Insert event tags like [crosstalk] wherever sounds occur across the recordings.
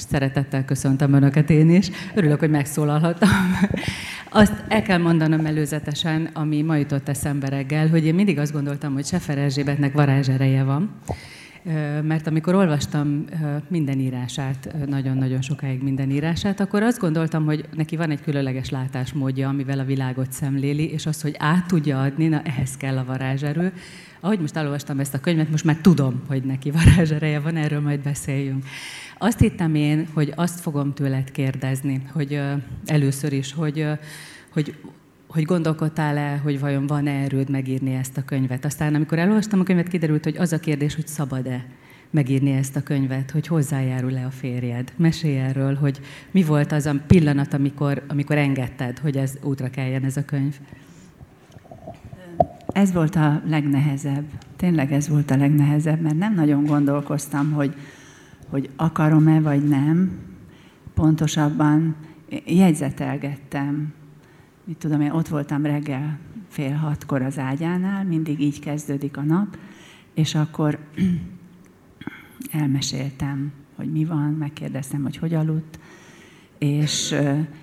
is szeretettel köszöntöm Önöket én is. Örülök, hogy megszólalhattam. Azt el kell mondanom előzetesen, ami ma jutott eszembe reggel, hogy én mindig azt gondoltam, hogy Sefer Erzsébetnek varázsereje van, mert amikor olvastam minden írását, nagyon-nagyon sokáig minden írását, akkor azt gondoltam, hogy neki van egy különleges látásmódja, amivel a világot szemléli, és az, hogy át tudja adni, na ehhez kell a varázserő. Ahogy most elolvastam ezt a könyvet, most már tudom, hogy neki varázsereje van, erről majd beszéljünk. Azt hittem én, hogy azt fogom tőled kérdezni, hogy először is, hogy, hogy hogy gondolkodtál-e, hogy vajon van-e erőd megírni ezt a könyvet. Aztán, amikor elolvastam a könyvet, kiderült, hogy az a kérdés, hogy szabad-e megírni ezt a könyvet, hogy hozzájárul-e a férjed. Mesélj erről, hogy mi volt az a pillanat, amikor, amikor engedted, hogy ez útra keljen ez a könyv. Ez volt a legnehezebb. Tényleg ez volt a legnehezebb, mert nem nagyon gondolkoztam, hogy, hogy akarom-e vagy nem. Pontosabban jegyzetelgettem, mit tudom én, ott voltam reggel fél hatkor az ágyánál, mindig így kezdődik a nap, és akkor [clears throat] elmeséltem, hogy mi van, megkérdeztem, hogy hogy aludt, és,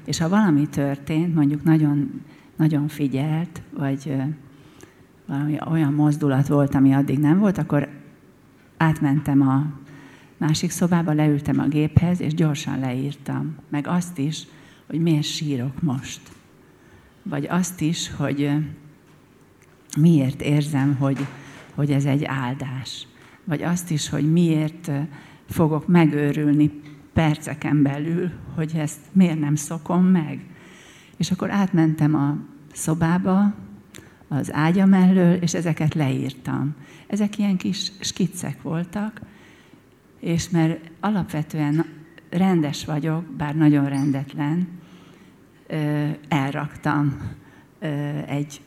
és ha valami történt, mondjuk nagyon, nagyon figyelt, vagy valami olyan mozdulat volt, ami addig nem volt, akkor átmentem a másik szobába, leültem a géphez, és gyorsan leírtam. Meg azt is, hogy miért sírok most vagy azt is, hogy miért érzem, hogy, hogy ez egy áldás. Vagy azt is, hogy miért fogok megőrülni perceken belül, hogy ezt miért nem szokom meg. És akkor átmentem a szobába, az ágya mellől, és ezeket leírtam. Ezek ilyen kis skiccek voltak, és mert alapvetően rendes vagyok, bár nagyon rendetlen, elraktam egy...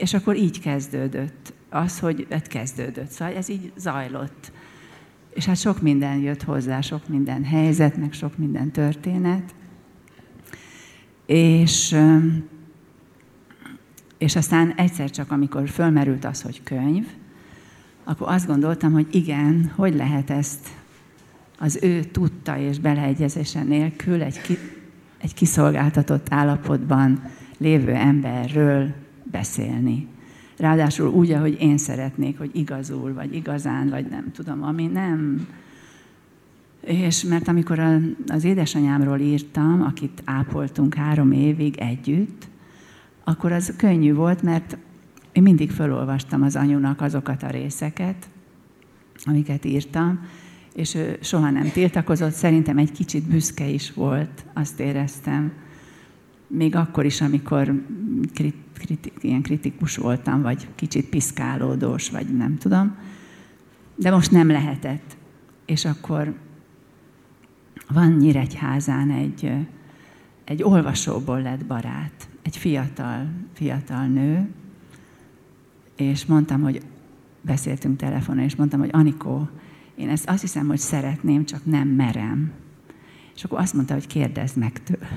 És akkor így kezdődött az, hogy ez hát kezdődött. Szóval ez így zajlott. És hát sok minden jött hozzá, sok minden helyzet, meg sok minden történet. És, és aztán egyszer csak, amikor fölmerült az, hogy könyv, akkor azt gondoltam, hogy igen, hogy lehet ezt az ő tudta és beleegyezése nélkül egy egy kiszolgáltatott állapotban lévő emberről beszélni. Ráadásul úgy, ahogy én szeretnék, hogy igazul, vagy igazán, vagy nem tudom, ami nem. És mert amikor az édesanyámról írtam, akit ápoltunk három évig együtt, akkor az könnyű volt, mert én mindig felolvastam az anyunak azokat a részeket, amiket írtam, és ő soha nem tiltakozott, szerintem egy kicsit büszke is volt, azt éreztem. Még akkor is, amikor krit, kriti, ilyen kritikus voltam, vagy kicsit piszkálódós, vagy nem tudom. De most nem lehetett. És akkor van Nyíregyházán egy, egy olvasóból lett barát, egy fiatal, fiatal nő, és mondtam, hogy beszéltünk telefonon, és mondtam, hogy Anikó, én ezt azt hiszem, hogy szeretném, csak nem merem. És akkor azt mondta, hogy kérdezd meg tőle.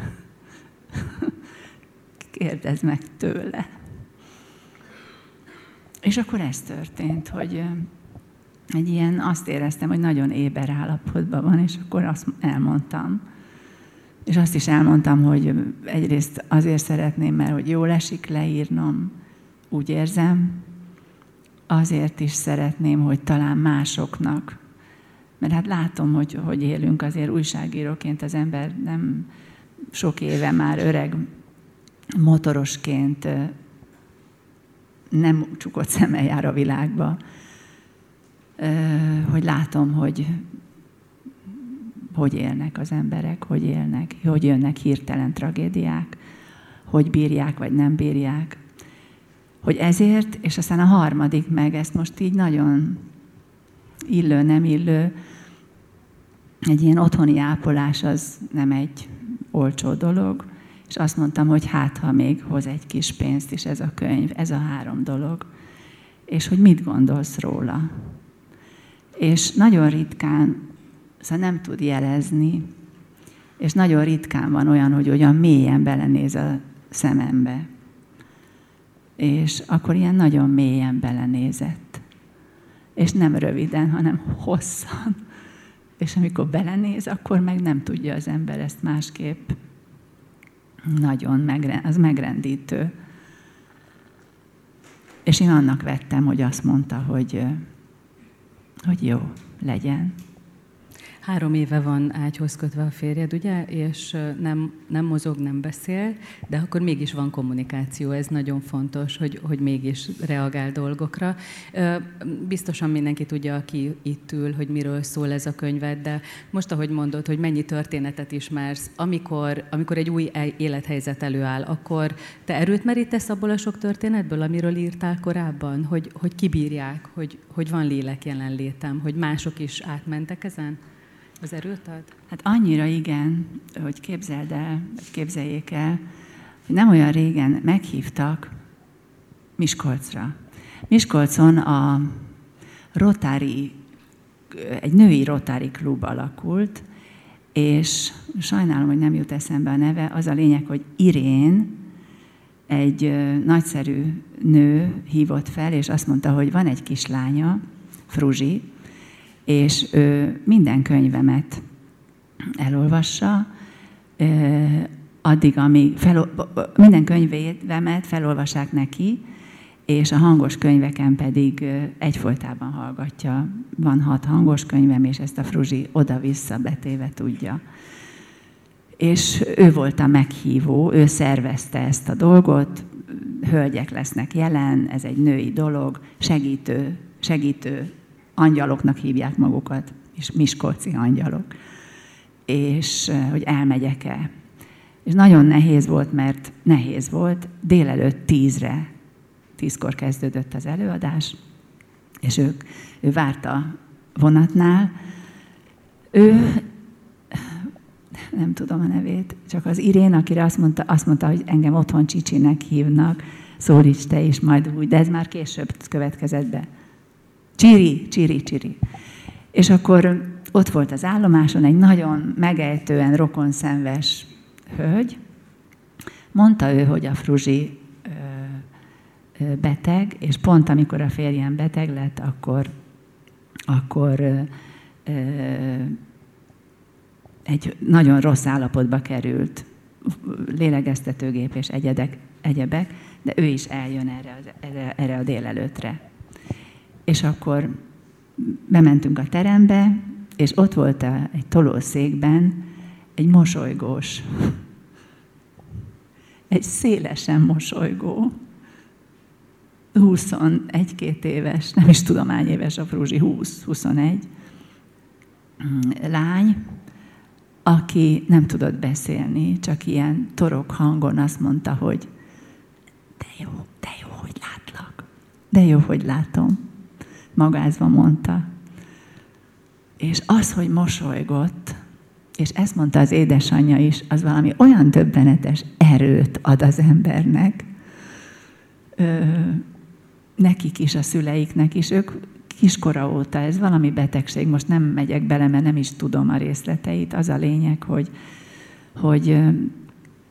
[laughs] kérdezd meg tőle. És akkor ez történt, hogy egy ilyen, azt éreztem, hogy nagyon éber állapotban van, és akkor azt elmondtam. És azt is elmondtam, hogy egyrészt azért szeretném, mert hogy jól esik leírnom, úgy érzem, azért is szeretném, hogy talán másoknak. Mert hát látom, hogy, hogy élünk azért újságíróként, az ember nem sok éve már öreg motorosként nem csukott szemmel jár a világba, hogy látom, hogy hogy élnek az emberek, hogy élnek, hogy jönnek hirtelen tragédiák, hogy bírják vagy nem bírják. Hogy ezért, és aztán a harmadik meg, ezt most így nagyon illő, nem illő, egy ilyen otthoni ápolás az nem egy olcsó dolog, és azt mondtam, hogy hát, ha még hoz egy kis pénzt is ez a könyv, ez a három dolog, és hogy mit gondolsz róla. És nagyon ritkán, szóval nem tud jelezni, és nagyon ritkán van olyan, hogy olyan mélyen belenéz a szemembe. És akkor ilyen nagyon mélyen belenézett. És nem röviden, hanem hosszan és amikor belenéz, akkor meg nem tudja az ember ezt másképp. Nagyon megre, az megrendítő. És én annak vettem, hogy azt mondta, hogy, hogy jó, legyen. Három éve van ágyhoz kötve a férjed, ugye, és nem, nem mozog, nem beszél, de akkor mégis van kommunikáció, ez nagyon fontos, hogy, hogy mégis reagál dolgokra. Biztosan mindenki tudja, aki itt ül, hogy miről szól ez a könyved, de most, ahogy mondod, hogy mennyi történetet ismersz, amikor, amikor egy új e-, élethelyzet előáll, akkor te erőt merítesz abból a sok történetből, amiről írtál korábban, hogy, hogy kibírják, hogy, hogy van lélek jelenlétem, hogy mások is átmentek ezen? Az erőt ad? Hát annyira igen, hogy képzeld el, vagy képzeljék el, hogy nem olyan régen meghívtak Miskolcra. Miskolcon a Rotári, egy női Rotári klub alakult, és sajnálom, hogy nem jut eszembe a neve, az a lényeg, hogy Irén, egy nagyszerű nő hívott fel, és azt mondta, hogy van egy kislánya, Fruzsi, és ő minden könyvemet elolvassa, addig, amíg fel, minden könyvemet felolvassák neki, és a hangos könyveken pedig egyfolytában hallgatja. Van hat hangos könyvem, és ezt a Fruzsi oda-vissza betéve tudja. És ő volt a meghívó, ő szervezte ezt a dolgot, hölgyek lesznek jelen, ez egy női dolog, segítő, segítő angyaloknak hívják magukat, és miskolci angyalok. És hogy elmegyek-e. És nagyon nehéz volt, mert nehéz volt. Délelőtt tízre, tízkor kezdődött az előadás, és ők, ő várta vonatnál. Ő, nem tudom a nevét, csak az Irén, akire azt mondta, azt mondta hogy engem otthon Csicsinek hívnak, szólíts te is majd úgy, de ez már később következett be. Csiri, csiri, csiri. És akkor ott volt az állomáson egy nagyon megejtően rokonszenves hölgy. Mondta ő, hogy a Fruzsi beteg, és pont amikor a férjem beteg lett, akkor, akkor egy nagyon rossz állapotba került, lélegeztetőgép és egyedek, egyebek, de ő is eljön erre, erre, erre a délelőtre. És akkor bementünk a terembe, és ott volt egy tolószékben egy mosolygós, egy szélesen mosolygó, 21-2 éves, nem is tudom hány éves a Fruzsi, 20-21 lány, aki nem tudott beszélni, csak ilyen torok hangon azt mondta, hogy de jó, de jó, hogy látlak, de jó, hogy látom magázva mondta. És az, hogy mosolygott, és ezt mondta az édesanyja is, az valami olyan döbbenetes erőt ad az embernek, ö, nekik is, a szüleiknek is, ők kiskora óta, ez valami betegség, most nem megyek bele, mert nem is tudom a részleteit, az a lényeg, hogy, hogy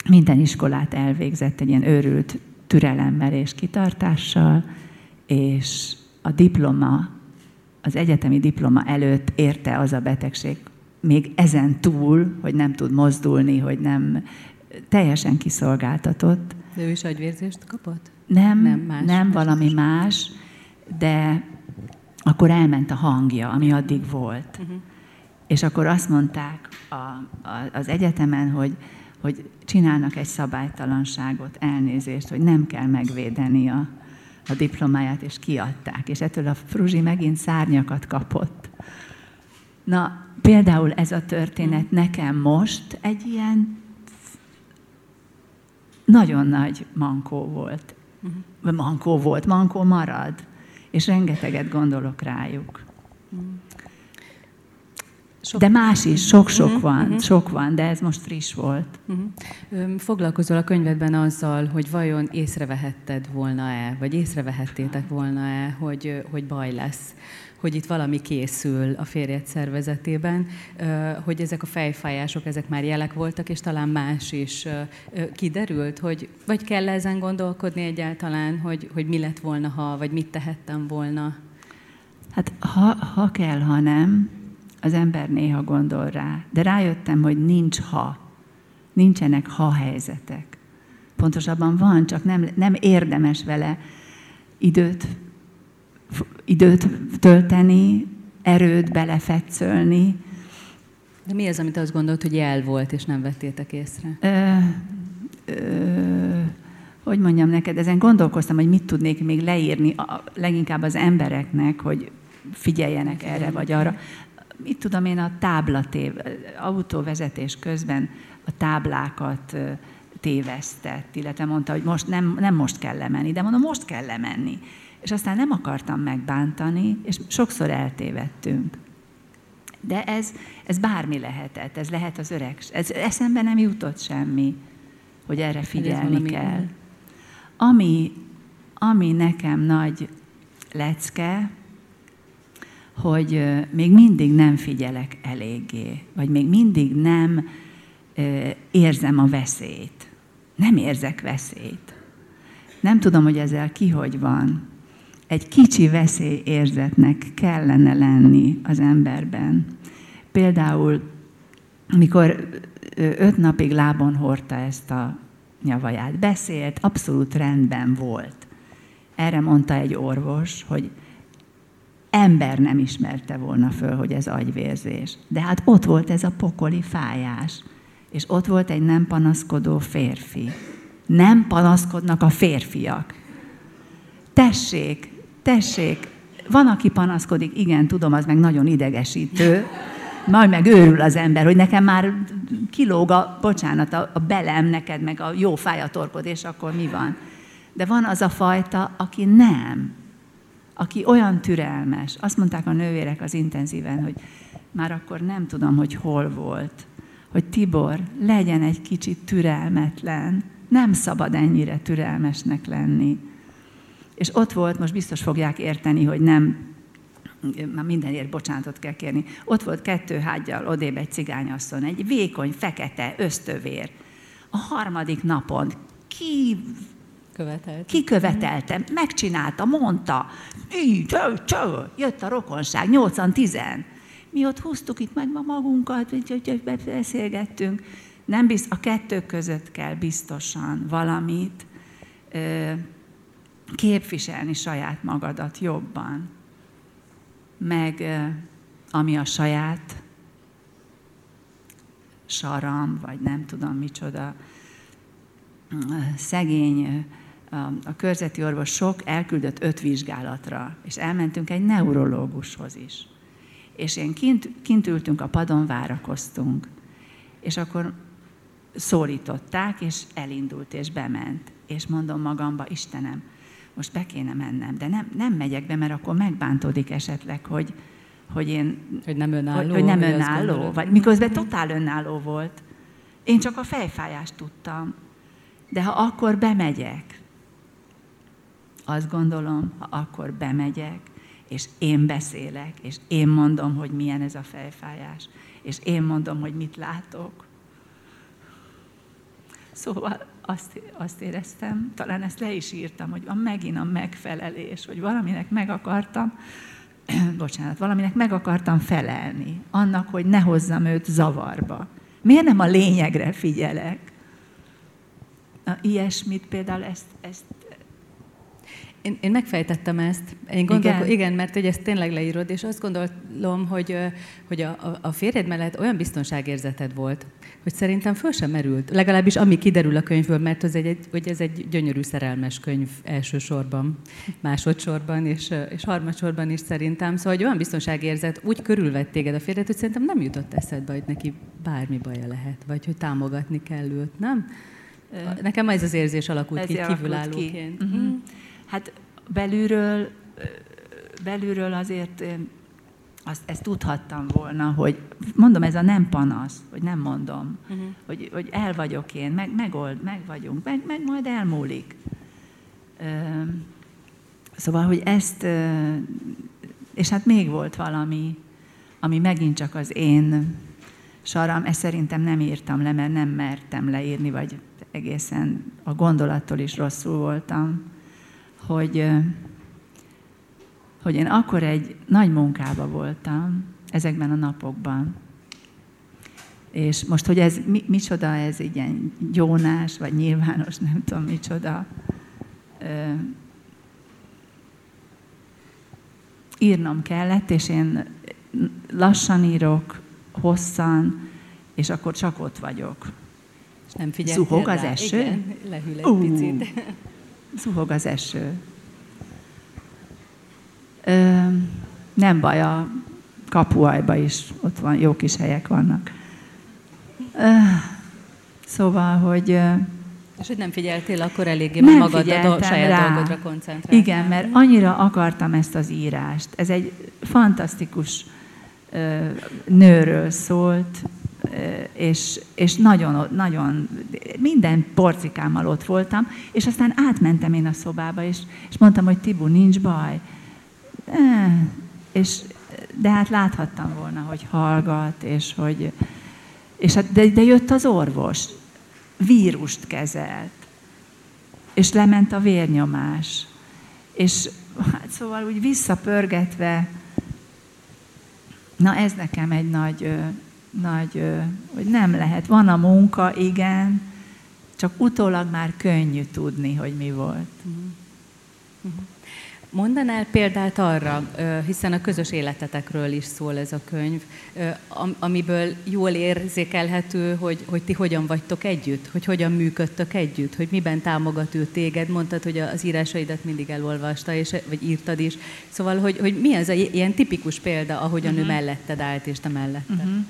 minden iskolát elvégzett egy ilyen őrült türelemmel és kitartással, és a diploma, az egyetemi diploma előtt érte az a betegség, még ezen túl, hogy nem tud mozdulni, hogy nem teljesen kiszolgáltatott. De ő is agyvérzést kapott? Nem, nem, más, nem valami más. más, de akkor elment a hangja, ami addig volt. Uh-huh. És akkor azt mondták a, a, az egyetemen, hogy, hogy csinálnak egy szabálytalanságot, elnézést, hogy nem kell megvédeni a, a diplomáját, és kiadták. És ettől a Fruzsi megint szárnyakat kapott. Na, például ez a történet nekem most egy ilyen nagyon nagy mankó volt. Mankó volt, mankó marad. És rengeteget gondolok rájuk. Uh-huh. Sok. De más is, sok-sok uh-huh, van, uh-huh. sok van, de ez most friss volt. Uh-huh. Foglalkozol a könyvedben azzal, hogy vajon észrevehetted volna-e, vagy észrevehettétek volna-e, hogy, hogy baj lesz, hogy itt valami készül a férjed szervezetében, hogy ezek a fejfájások, ezek már jelek voltak, és talán más is kiderült, hogy vagy kell ezen gondolkodni egyáltalán, hogy, hogy mi lett volna, ha, vagy mit tehettem volna? Hát ha, ha kell, ha nem, az ember néha gondol rá, de rájöttem, hogy nincs ha. Nincsenek ha helyzetek. Pontosabban van, csak nem, nem érdemes vele időt, időt tölteni, erőt belefetszölni. De mi az, amit azt gondolt, hogy jel volt, és nem vettétek észre? Ö, ö, hogy mondjam neked, ezen gondolkoztam, hogy mit tudnék még leírni, a, leginkább az embereknek, hogy figyeljenek erre vagy arra. Mit tudom én, a táblatév, autóvezetés közben a táblákat tévesztett, illetve mondta, hogy most nem, nem most kell lemenni, de mondom, most kell lemenni. És aztán nem akartam megbántani, és sokszor eltévedtünk. De ez, ez bármi lehetett, ez lehet az öreg, ez eszembe nem jutott semmi, hogy erre figyelni kell. Ami, ami nekem nagy lecke, hogy még mindig nem figyelek eléggé, vagy még mindig nem érzem a veszélyt. Nem érzek veszélyt. Nem tudom, hogy ezzel ki hogy van. Egy kicsi veszélyérzetnek kellene lenni az emberben. Például, amikor öt napig lábon hordta ezt a nyavaját, beszélt, abszolút rendben volt. Erre mondta egy orvos, hogy ember nem ismerte volna föl, hogy ez agyvérzés. De hát ott volt ez a pokoli fájás. És ott volt egy nem panaszkodó férfi. Nem panaszkodnak a férfiak. Tessék, tessék, van, aki panaszkodik, igen, tudom, az meg nagyon idegesítő, majd meg őrül az ember, hogy nekem már kilóg a, bocsánat, a, a belem neked, meg a jó fáj a torkod, és akkor mi van? De van az a fajta, aki nem. Aki olyan türelmes. Azt mondták a nővérek az intenzíven, hogy már akkor nem tudom, hogy hol volt. Hogy Tibor, legyen egy kicsit türelmetlen. Nem szabad ennyire türelmesnek lenni. És ott volt, most biztos fogják érteni, hogy nem már mindenért bocsánatot kell kérni. Ott volt kettő hágyjal odébb egy cigányasszony, egy vékony, fekete, ösztövér. A harmadik napon ki követelte. Ki követelte, megcsinálta, mondta, cső, cső, jött a rokonság, nyolcan, tizen. Mi ott húztuk itt meg magunkat, beszélgettünk. Nem bizt, a kettő között kell biztosan valamit képviselni saját magadat jobban meg ami a saját saram, vagy nem tudom micsoda, szegény, a körzeti orvos sok elküldött öt vizsgálatra, és elmentünk egy neurológushoz is. És én kint, kint ültünk a padon, várakoztunk. És akkor szólították, és elindult, és bement. És mondom magamba, Istenem, most be kéne mennem, de nem, nem megyek be, mert akkor megbántódik esetleg, hogy, hogy én... Hogy nem önálló. Hogy, hogy nem önálló, vagy miközben totál önálló volt. Én csak a fejfájást tudtam. De ha akkor bemegyek, azt gondolom, ha akkor bemegyek, és én beszélek, és én mondom, hogy milyen ez a fejfájás, és én mondom, hogy mit látok. Szóval azt, azt éreztem, talán ezt le is írtam, hogy van megint a megfelelés, hogy valaminek meg akartam, [clears throat] bocsánat, valaminek meg akartam felelni, annak, hogy ne hozzam őt zavarba. Miért nem a lényegre figyelek? Na, ilyesmit például ezt, ezt én, én megfejtettem ezt. Én gondolko, igen. igen, mert hogy ezt tényleg leírod, és azt gondolom, hogy, hogy a, a férjed mellett olyan biztonságérzeted volt, hogy szerintem föl sem merült. Legalábbis ami kiderül a könyvből, mert az egy, hogy ez egy gyönyörű szerelmes könyv elsősorban, másodszorban és, és harmadsorban is szerintem. Szóval hogy olyan biztonságérzet úgy körülvett téged a férjed, hogy szerintem nem jutott eszedbe, hogy neki bármi baja lehet, vagy hogy támogatni kell őt, nem? Nekem ez az érzés alakult ez ki kívülállóként. Ki. Uh-huh. Hát belülről, belülről azért azt, ezt tudhattam volna, hogy mondom, ez a nem panasz, hogy nem mondom, uh-huh. hogy, hogy el vagyok én, meg, megold, meg vagyunk, meg, meg majd elmúlik. Szóval, hogy ezt, és hát még volt valami, ami megint csak az én saram, ezt szerintem nem írtam le, mert nem mertem leírni, vagy egészen a gondolattól is rosszul voltam hogy, hogy én akkor egy nagy munkába voltam, ezekben a napokban. És most, hogy ez mi, micsoda, ez ilyen gyónás, vagy nyilvános, nem tudom micsoda, ö, írnom kellett, és én lassan írok, hosszan, és akkor csak ott vagyok. És nem figyeltél Zuhog rá? az eső? Igen, lehűl egy Ú. picit. Zuhog az eső. Ö, nem baj, a kapuajba is ott van, jó kis helyek vannak. Ö, szóval, hogy És hogy nem figyeltél akkor eléggé, Nem magad a do- saját rá. dolgodra koncentráltál. igen, mert annyira akartam ezt az írást. Ez egy fantasztikus ö, nőről szólt, és, és nagyon, nagyon, minden porcikámmal ott voltam, és aztán átmentem én a szobába, és, és mondtam, hogy Tibu, nincs baj. Eh, és, de hát láthattam volna, hogy hallgat, és hogy, és hát, de, de jött az orvos, vírust kezelt, és lement a vérnyomás. És hát szóval úgy visszapörgetve, na ez nekem egy nagy, nagy, hogy nem lehet. Van a munka, igen, csak utólag már könnyű tudni, hogy mi volt. Mondanál példát arra, hiszen a közös életetekről is szól ez a könyv, amiből jól érzékelhető, hogy, hogy ti hogyan vagytok együtt, hogy hogyan működtök együtt, hogy miben támogat ő téged. Mondtad, hogy az írásaidat mindig elolvasta, és, vagy írtad is. Szóval, hogy, hogy mi az a ilyen tipikus példa, ahogyan Mhm. ő melletted állt, és te mellette. Uh-huh.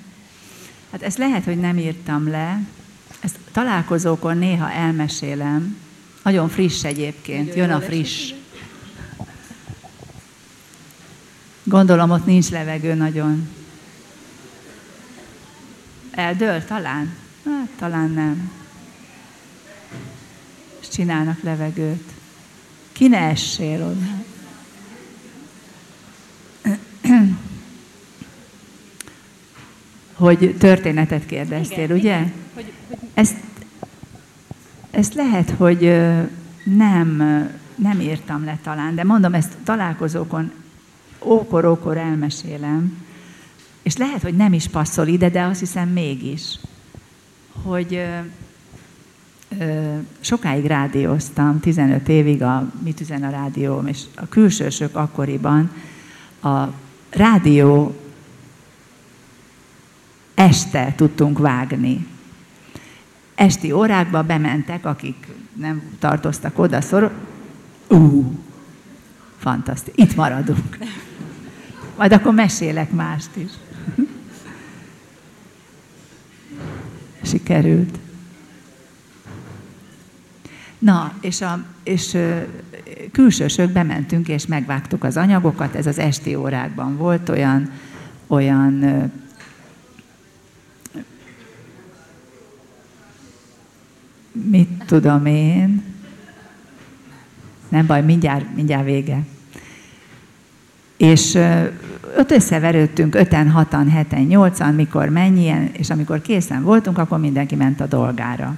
Hát ezt lehet, hogy nem írtam le, ezt találkozókon néha elmesélem, nagyon friss egyébként, jön a friss. Gondolom, ott nincs levegő nagyon. Eldől talán? Hát, talán nem. És csinálnak levegőt. Ki ne essél oda? Hogy történetet kérdeztél, Igen, ugye? igen. Hogy, hogy Ezt, ezt lehet, hogy nem, nem írtam le talán, de mondom, ezt találkozókon ókor-ókor elmesélem, és lehet, hogy nem is passzol ide, de azt hiszem mégis, hogy sokáig rádióztam, 15 évig a Mit üzen a rádióm, és a külsősök akkoriban a rádió este tudtunk vágni. Esti órákba bementek, akik nem tartoztak oda szor. Ú, fantasztikus. Itt maradunk. Majd akkor mesélek mást is. Sikerült. Na, és, a, és külsősök bementünk, és megvágtuk az anyagokat, ez az esti órákban volt olyan, olyan mit tudom én. Nem baj, mindjárt, mindjárt vége. És ott összeverődtünk öten, hatan, heten, nyolcan, mikor mennyien, és amikor készen voltunk, akkor mindenki ment a dolgára.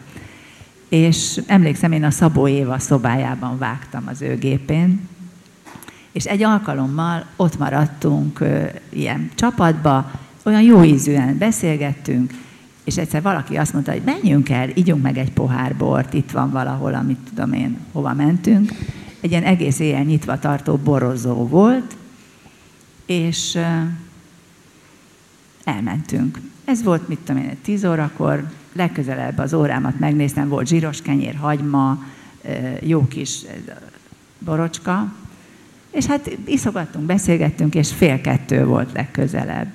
És emlékszem, én a Szabó Éva szobájában vágtam az ő gépén, és egy alkalommal ott maradtunk ilyen csapatba, olyan jó ízűen beszélgettünk, és egyszer valaki azt mondta, hogy menjünk el, ígyunk meg egy pohár bort, itt van valahol, amit tudom én, hova mentünk. Egy ilyen egész éjjel nyitva tartó borozó volt, és elmentünk. Ez volt, mit tudom én, 10 órakor, legközelebb az órámat megnéztem, volt zsíros kenyér, hagyma, jó kis borocska, és hát iszogattunk, beszélgettünk, és fél kettő volt legközelebb.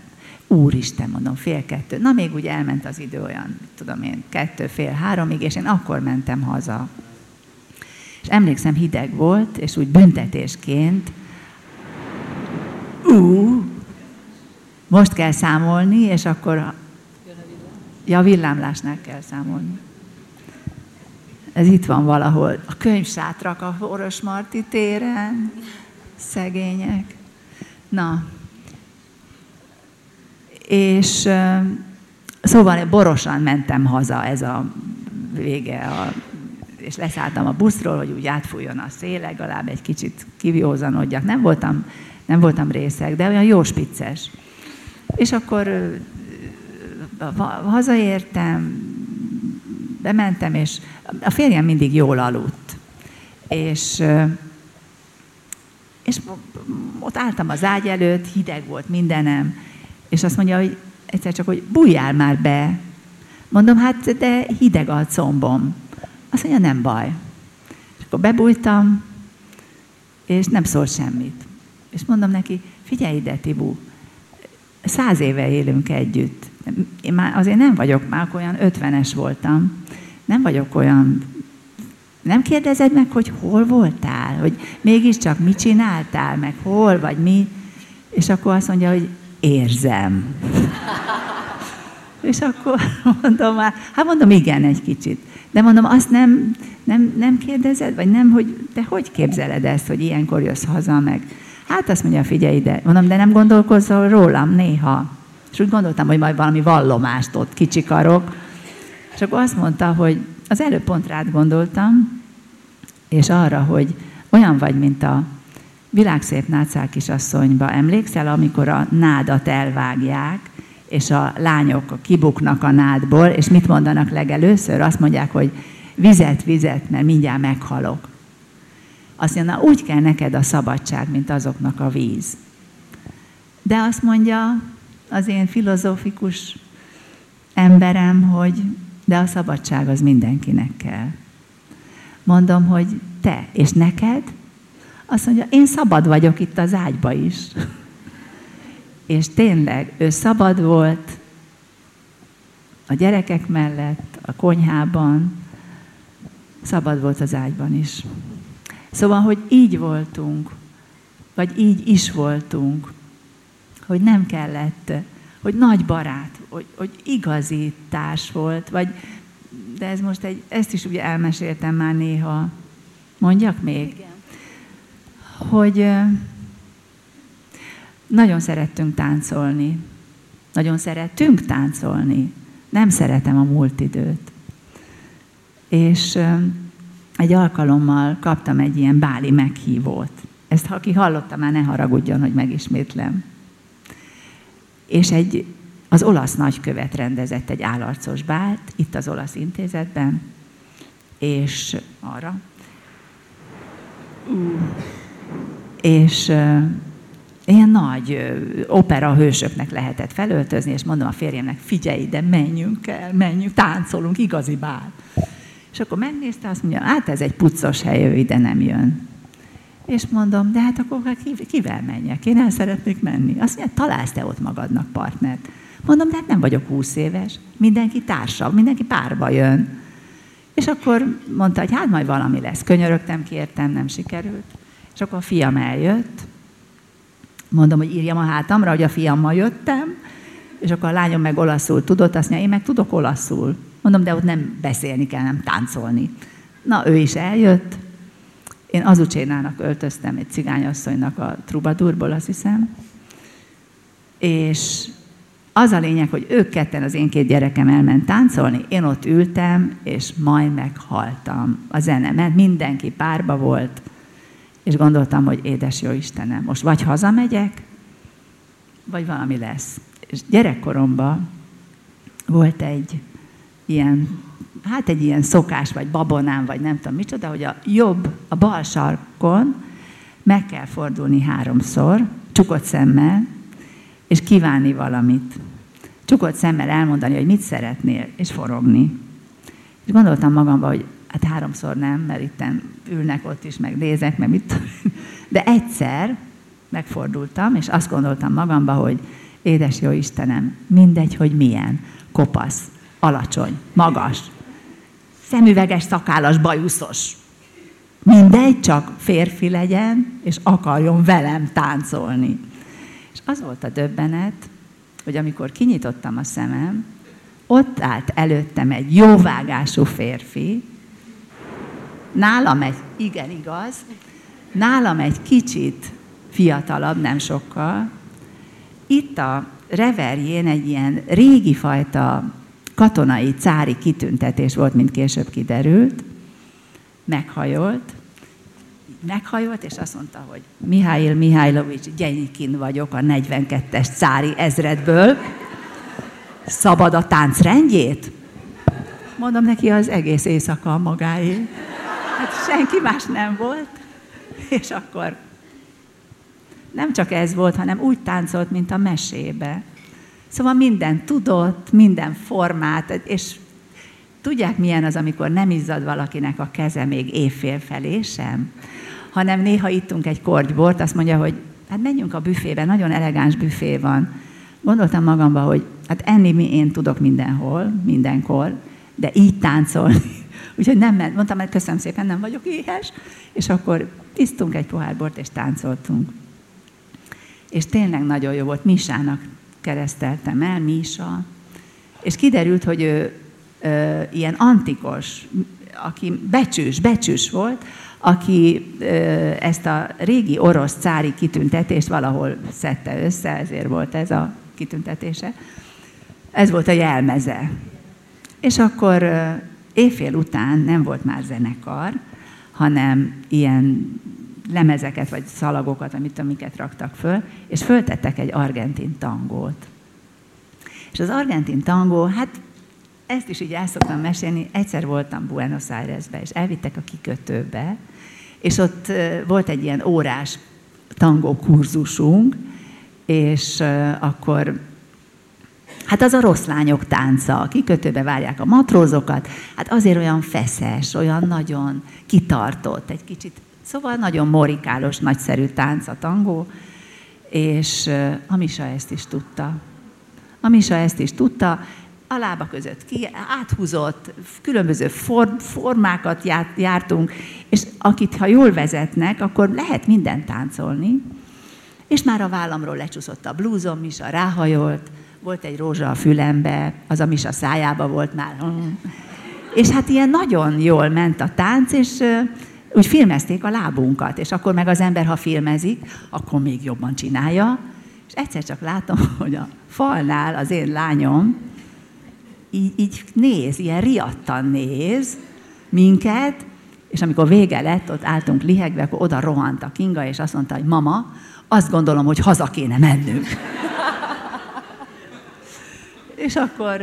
Úristen, mondom, fél kettő. Na, még úgy elment az idő olyan, tudom én, kettő, fél háromig, és én akkor mentem haza. És emlékszem, hideg volt, és úgy büntetésként, ú, most kell számolni, és akkor, ja, villámlásnál kell számolni. Ez itt van valahol. A könyvsátrak a Oros Marti téren. Szegények. Na. És szóval borosan mentem haza, ez a vége, a, és leszálltam a buszról, hogy úgy átfújjon a szél, legalább egy kicsit kiviózanodjak. Nem voltam, nem voltam részeg, de olyan jó spicces. És akkor hazaértem, bementem, és a férjem mindig jól aludt. És, és ott álltam az ágy előtt, hideg volt mindenem, és azt mondja, hogy egyszer csak, hogy bújjál már be. Mondom, hát de hideg a combom. Azt mondja, nem baj. És akkor bebújtam, és nem szólt semmit. És mondom neki, figyelj ide, Tibu, száz éve élünk együtt. Én már azért nem vagyok, már olyan ötvenes voltam. Nem vagyok olyan nem kérdezed meg, hogy hol voltál, hogy mégiscsak mit csináltál, meg hol, vagy mi, és akkor azt mondja, hogy érzem. és akkor mondom már, hát mondom, igen, egy kicsit. De mondom, azt nem, nem, nem kérdezed, vagy nem, hogy te hogy képzeled ezt, hogy ilyenkor jössz haza, meg hát azt mondja, figyelj ide. Mondom, de nem gondolkozol rólam néha? És úgy gondoltam, hogy majd valami vallomást ott kicsikarok. És akkor azt mondta, hogy az előbb pont rád gondoltam, és arra, hogy olyan vagy, mint a világszép nátszál kisasszonyba. Emlékszel, amikor a nádat elvágják, és a lányok kibuknak a nádból, és mit mondanak legelőször? Azt mondják, hogy vizet, vizet, mert mindjárt meghalok. Azt mondja, úgy kell neked a szabadság, mint azoknak a víz. De azt mondja az én filozófikus emberem, hogy de a szabadság az mindenkinek kell. Mondom, hogy te, és neked? Azt mondja, én szabad vagyok itt az ágyba is. és tényleg, ő szabad volt a gyerekek mellett, a konyhában, szabad volt az ágyban is. Szóval, hogy így voltunk, vagy így is voltunk, hogy nem kellett, hogy nagy barát, hogy, hogy igazi társ volt, vagy, de ez most egy, ezt is ugye elmeséltem már néha. Mondjak még? Igen. Hogy nagyon szerettünk táncolni. Nagyon szerettünk táncolni. Nem szeretem a múlt időt. És egy alkalommal kaptam egy ilyen báli meghívót. Ezt, ha aki hallotta, már ne haragudjon, hogy megismétlem. És egy, az olasz nagykövet rendezett egy állarcos bált, itt az olasz intézetben, és arra. És ilyen nagy opera hősöknek lehetett felöltözni, és mondom a férjemnek, figyelj ide, menjünk el, menjünk, táncolunk, igazi bál. És akkor megnézte, azt mondja, hát ez egy puccos hely, ő ide nem jön. És mondom, de hát akkor kivel menjek? Én el szeretnék menni. Azt mondja, találsz te ott magadnak partnert. Mondom, de hát nem vagyok húsz éves. Mindenki társa, mindenki párba jön. És akkor mondta, hogy hát majd valami lesz. Könyörögtem, kértem, nem sikerült. És akkor a fiam eljött. Mondom, hogy írjam a hátamra, hogy a fiammal jöttem. És akkor a lányom meg olaszul tudott, azt mondja, én meg tudok olaszul. Mondom, de ott nem beszélni kell, nem táncolni. Na, ő is eljött. Én Azucsénának öltöztem, egy cigányasszonynak a trubadurból, azt hiszem. És az a lényeg, hogy ők ketten, az én két gyerekem elment táncolni, én ott ültem, és majd meghaltam. A zene mert mindenki párba volt, és gondoltam, hogy édes jó Istenem, most vagy hazamegyek, vagy valami lesz. És gyerekkoromban volt egy ilyen, hát egy ilyen szokás, vagy babonám, vagy nem tudom micsoda, hogy a jobb, a bal sarkon meg kell fordulni háromszor, csukott szemmel, és kívánni valamit. Csukott szemmel elmondani, hogy mit szeretnél, és forogni. És gondoltam magamban, hogy hát háromszor nem, mert itt ülnek ott is, meg nézek, meg mit De egyszer megfordultam, és azt gondoltam magamba, hogy édes jó Istenem, mindegy, hogy milyen, kopasz, alacsony, magas, szemüveges, szakállas, bajuszos. Mindegy, csak férfi legyen, és akarjon velem táncolni. És az volt a döbbenet, hogy amikor kinyitottam a szemem, ott állt előttem egy jóvágású férfi, nálam egy, igen igaz, nálam egy kicsit fiatalabb, nem sokkal, itt a reverjén egy ilyen régi fajta katonai cári kitüntetés volt, mint később kiderült, meghajolt, meghajolt, és azt mondta, hogy Mihály Mihálylovics Gyenyikin vagyok a 42-es cári ezredből. Szabad a tánc rendjét? Mondom neki, az egész éjszaka magáé. Senki más nem volt. És akkor nem csak ez volt, hanem úgy táncolt, mint a mesébe. Szóval minden tudott, minden formát, és tudják, milyen az, amikor nem izzad valakinek a keze még évfél felé sem, hanem néha ittunk egy kortybort, azt mondja, hogy hát menjünk a büfébe, nagyon elegáns büfé van. Gondoltam magamba, hogy hát enni mi én tudok mindenhol, mindenkor, de így táncolni. Úgyhogy nem ment. Mondtam, hogy köszönöm szépen, nem vagyok éhes. És akkor isztunk egy pohár bort, és táncoltunk. És tényleg nagyon jó volt. Misának kereszteltem el, Misa. És kiderült, hogy ő ö, ilyen antikos, aki becsős, becsős volt, aki ö, ezt a régi orosz cári kitüntetést valahol szedte össze, ezért volt ez a kitüntetése. Ez volt a jelmeze. És akkor éjfél után nem volt már zenekar, hanem ilyen lemezeket, vagy szalagokat, amit amiket raktak föl, és föltettek egy argentin tangót. És az argentin tangó, hát ezt is így el szoktam mesélni, egyszer voltam Buenos Airesbe, és elvittek a kikötőbe, és ott volt egy ilyen órás tangó kurzusunk, és akkor Hát az a rossz lányok tánca, a kikötőbe várják a matrózokat, hát azért olyan feszes, olyan nagyon kitartott, egy kicsit, szóval nagyon morikálos, nagyszerű tánc a tangó, és a Misa ezt is tudta. A Misa ezt is tudta, a lába között ki, áthúzott, különböző for, formákat járt, jártunk, és akit, ha jól vezetnek, akkor lehet mindent táncolni, és már a vállamról lecsúszott a blúzom is, a ráhajolt, volt egy rózsa a fülembe, az a a szájába volt már. És hát ilyen nagyon jól ment a tánc, és úgy filmezték a lábunkat, és akkor meg az ember, ha filmezik, akkor még jobban csinálja, és egyszer csak látom, [laughs] hogy a falnál az én lányom így, így néz, ilyen riadtan néz minket, és amikor vége lett, ott álltunk lihegve, akkor oda rohant a Kinga, és azt mondta, hogy mama, azt gondolom, hogy haza kéne mennünk. És akkor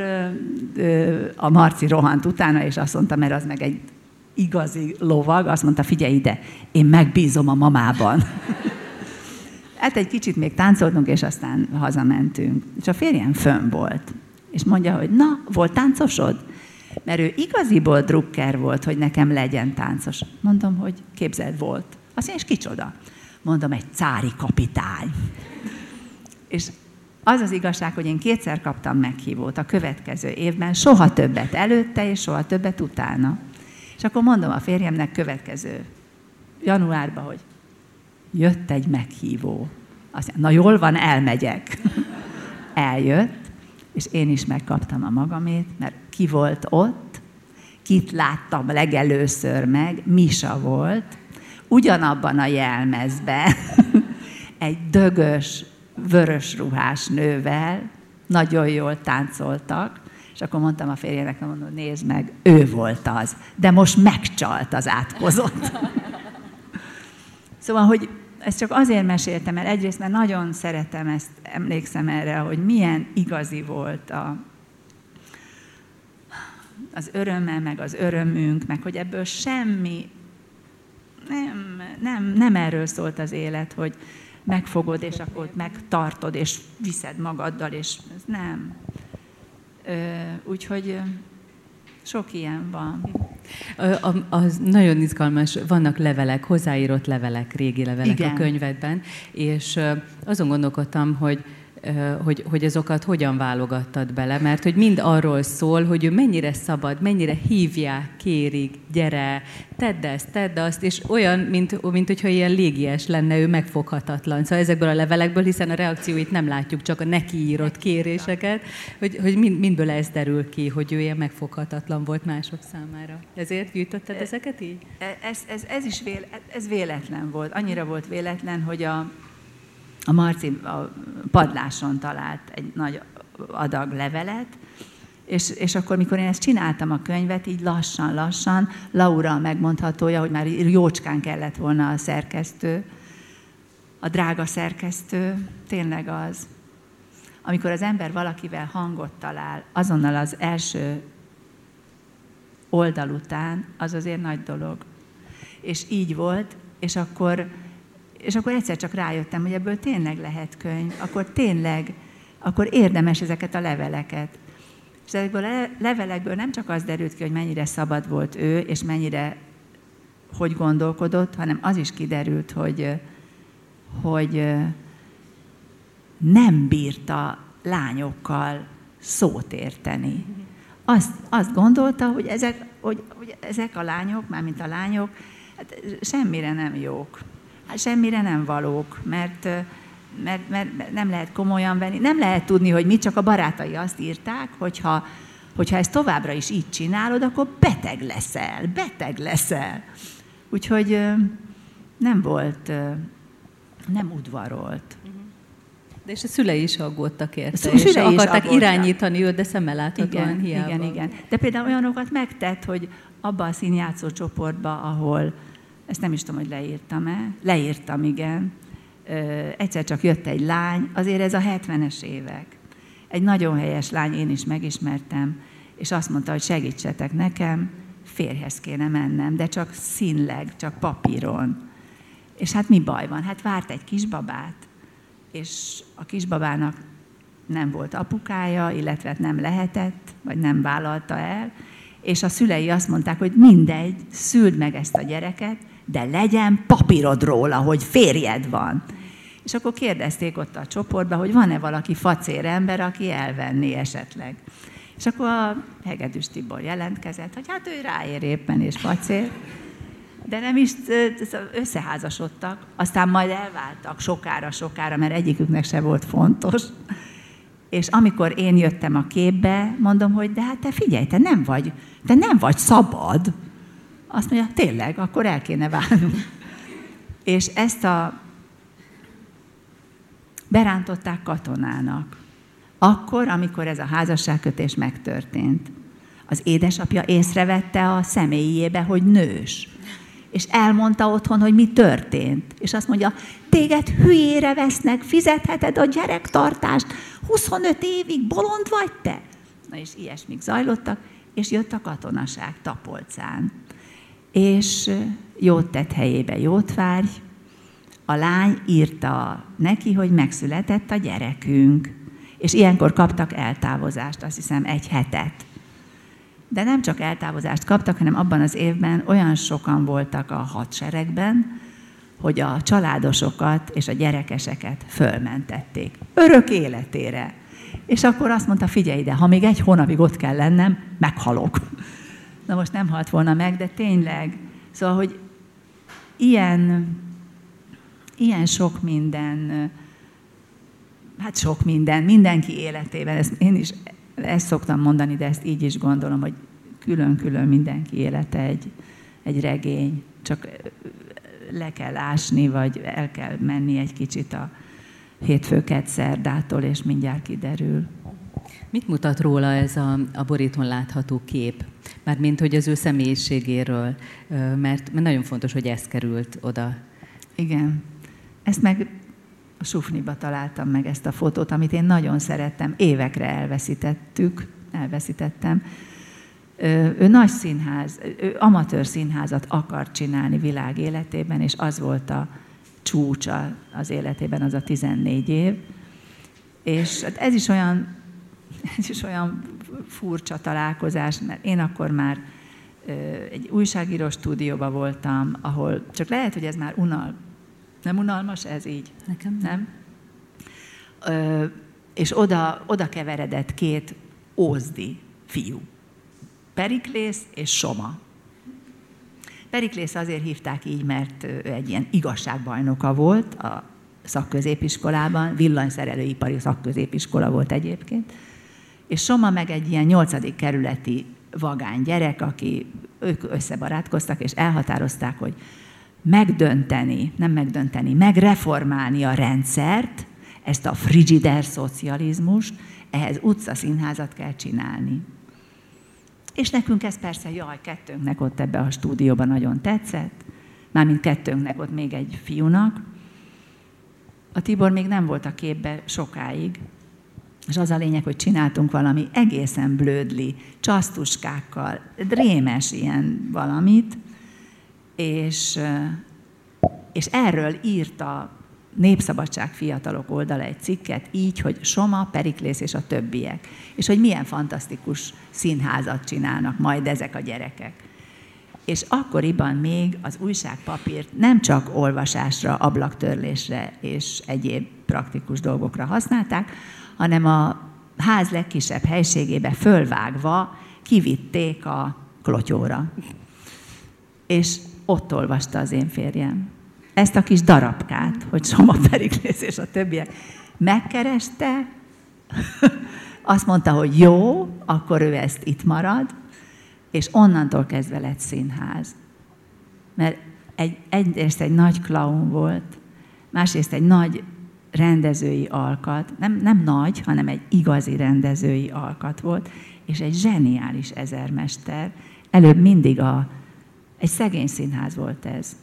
a Marci rohant utána, és azt mondta, mert az meg egy igazi lovag, azt mondta, figyelj ide, én megbízom a mamában. [laughs] hát egy kicsit még táncoltunk, és aztán hazamentünk. És a férjem fönn volt. És mondja, hogy na, volt táncosod? Mert ő igaziból drukker volt, hogy nekem legyen táncos. Mondom, hogy képzeld, volt. Azt mondja, és kicsoda? Mondom, egy cári kapitány. [laughs] És az az igazság, hogy én kétszer kaptam meghívót a következő évben, soha többet előtte, és soha többet utána. És akkor mondom a férjemnek következő januárban, hogy jött egy meghívó. Azt mondja, na jól van, elmegyek. [laughs] Eljött, és én is megkaptam a magamét, mert ki volt ott, kit láttam legelőször meg, Misa volt, ugyanabban a jelmezben, [laughs] egy dögös, vörös ruhás nővel, nagyon jól táncoltak, és akkor mondtam a férjének, mondom, nézd meg, ő volt az, de most megcsalt az átkozott. [laughs] szóval, hogy ezt csak azért meséltem, mert egyrészt, mert nagyon szeretem ezt, emlékszem erre, hogy milyen igazi volt a, az öröme, meg az örömünk, meg hogy ebből semmi, nem, nem, nem erről szólt az élet, hogy megfogod, és akkor megtartod, és viszed magaddal, és ez nem. Úgyhogy sok ilyen van. Az nagyon izgalmas, vannak levelek, hozzáírott levelek, régi levelek Igen. a könyvedben, és azon gondolkodtam, hogy hogy, hogy azokat hogyan válogattad bele, mert hogy mind arról szól, hogy ő mennyire szabad, mennyire hívják, kérik, gyere, tedd ezt, tedd azt, és olyan, mint, mint hogyha ilyen légies lenne, ő megfoghatatlan. Szóval ezekből a levelekből, hiszen a reakcióit nem látjuk, csak a neki írott kéréseket, hogy, hogy mind, mindből ez derül ki, hogy ő ilyen megfoghatatlan volt mások számára. Ezért gyűjtötted ezeket így? Ez, ez, ez is véle, ez véletlen volt. Annyira volt véletlen, hogy a, a Marci a padláson talált egy nagy adag levelet, És, és akkor, mikor én ezt csináltam a könyvet, így lassan-lassan, Laura a megmondhatója, hogy már jócskán kellett volna a szerkesztő, a drága szerkesztő, tényleg az. Amikor az ember valakivel hangot talál, azonnal az első oldal után, az azért nagy dolog. És így volt, és akkor, és akkor egyszer csak rájöttem, hogy ebből tényleg lehet könyv, akkor tényleg, akkor érdemes ezeket a leveleket. És ezekből a levelekből nem csak az derült ki, hogy mennyire szabad volt ő, és mennyire hogy gondolkodott, hanem az is kiderült, hogy, hogy nem bírta lányokkal szót érteni. Azt, azt gondolta, hogy ezek, hogy, hogy ezek a lányok, mármint a lányok, hát semmire nem jók, semmire nem valók, mert, mert, mert nem lehet komolyan venni, nem lehet tudni, hogy mit, csak a barátai azt írták, hogyha, hogyha ezt továbbra is így csinálod, akkor beteg leszel, beteg leszel. Úgyhogy nem volt, nem udvarolt. De és a szülei is aggódtak érte, és szülei akarták aggódtak. irányítani őt, de szemmel láthatóan igen, hiába. Igen, igen. De például olyanokat megtett, hogy abba a színjátszó csoportba, ahol, ezt nem is tudom, hogy leírtam-e, leírtam, igen, egyszer csak jött egy lány, azért ez a 70-es évek. Egy nagyon helyes lány, én is megismertem, és azt mondta, hogy segítsetek nekem, férhez kéne mennem, de csak színleg, csak papíron. És hát mi baj van? Hát várt egy kisbabát, és a kisbabának nem volt apukája, illetve hát nem lehetett, vagy nem vállalta el, és a szülei azt mondták, hogy mindegy, szüld meg ezt a gyereket, de legyen papírod róla, hogy férjed van. És akkor kérdezték ott a csoportba, hogy van-e valaki facér ember, aki elvenné esetleg. És akkor a Hegedűs Tibor jelentkezett, hogy hát ő ráér éppen és facér, de nem is összeházasodtak, aztán majd elváltak sokára, sokára, mert egyiküknek se volt fontos. És amikor én jöttem a képbe, mondom, hogy de hát te figyelj, te nem vagy, te nem vagy szabad. Azt mondja, tényleg, akkor el kéne válnunk. És ezt a berántották katonának. Akkor, amikor ez a házasságkötés megtörtént. Az édesapja észrevette a személyébe, hogy nős és elmondta otthon, hogy mi történt. És azt mondja, téged hülyére vesznek, fizetheted a gyerektartást, 25 évig bolond vagy te? Na és ilyesmik zajlottak, és jött a katonaság Tapolcán. És jót tett helyébe jót várj, a lány írta neki, hogy megszületett a gyerekünk. És ilyenkor kaptak eltávozást, azt hiszem egy hetet. De nem csak eltávozást kaptak, hanem abban az évben olyan sokan voltak a hadseregben, hogy a családosokat és a gyerekeseket fölmentették. Örök életére. És akkor azt mondta, figyelj ide, ha még egy hónapig ott kell lennem, meghalok. Na most nem halt volna meg, de tényleg. Szóval, hogy ilyen, ilyen sok minden, hát sok minden, mindenki életében, ezt én is ezt szoktam mondani, de ezt így is gondolom, hogy külön-külön mindenki élete egy, egy regény, csak le kell ásni, vagy el kell menni egy kicsit a hétfőket szerdától, és mindjárt kiderül. Mit mutat róla ez a, a borítón látható kép? Mármint, hogy az ő személyiségéről, mert, mert nagyon fontos, hogy ez került oda. Igen. Ezt meg a Sufniba találtam meg ezt a fotót, amit én nagyon szerettem, évekre elveszítettük, elveszítettem. Ő nagy színház, ő amatőr színházat akart csinálni világ életében, és az volt a csúcsa az életében, az a 14 év. És hát ez is olyan, ez is olyan furcsa találkozás, mert én akkor már egy újságíró stúdióban voltam, ahol csak lehet, hogy ez már unal, nem unalmas ez így? Nekem nem. Ö, és oda, oda keveredett két ózdi fiú. Periklész és Soma. Periklész azért hívták így, mert ő egy ilyen igazságbajnoka volt a szakközépiskolában, villanyszerelőipari szakközépiskola volt egyébként, és Soma meg egy ilyen nyolcadik kerületi vagány gyerek, aki ők összebarátkoztak, és elhatározták, hogy megdönteni, nem megdönteni, megreformálni a rendszert, ezt a frigider szocializmust, ehhez utcaszínházat kell csinálni. És nekünk ez persze, jaj, kettőnknek ott ebbe a stúdióban nagyon tetszett, mármint kettőnknek ott még egy fiúnak. A Tibor még nem volt a képbe sokáig, és az a lényeg, hogy csináltunk valami egészen blödli, csasztuskákkal, drémes ilyen valamit, és, és erről írta Népszabadság fiatalok oldala egy cikket, így, hogy Soma, Periklész és a többiek. És hogy milyen fantasztikus színházat csinálnak majd ezek a gyerekek. És akkoriban még az újságpapírt nem csak olvasásra, ablaktörlésre és egyéb praktikus dolgokra használták, hanem a ház legkisebb helységébe fölvágva kivitték a klotyóra. És ott olvasta az én férjem. Ezt a kis darabkát, hogy Soma Periklész és a többiek. Megkereste, azt mondta, hogy jó, akkor ő ezt itt marad, és onnantól kezdve lett színház. Mert egy, egyrészt egy nagy klaun volt, másrészt egy nagy rendezői alkat, nem, nem nagy, hanem egy igazi rendezői alkat volt, és egy zseniális ezermester. Előbb mindig a, egy szegény színház volt ez.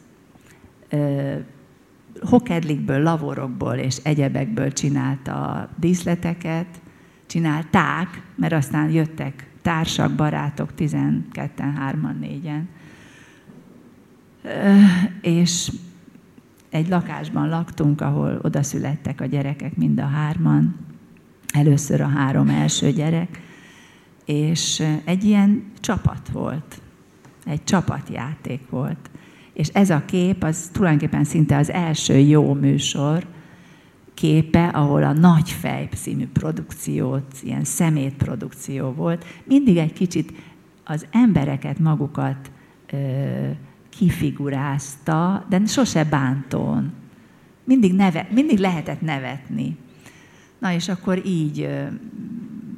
Hokedlikből, lavorokból és egyebekből csinálta a díszleteket, csinálták, mert aztán jöttek társak, barátok, 12-en, 3-an, 4-en. És egy lakásban laktunk, ahol oda születtek a gyerekek mind a hárman, először a három első gyerek, és egy ilyen csapat volt, egy csapatjáték volt. És ez a kép, az tulajdonképpen szinte az első jó műsor képe, ahol a Nagy Fej című produkciót, ilyen szemétprodukció volt. Mindig egy kicsit az embereket magukat ö, kifigurázta, de sose bántón. Mindig, neve, mindig lehetett nevetni. Na és akkor így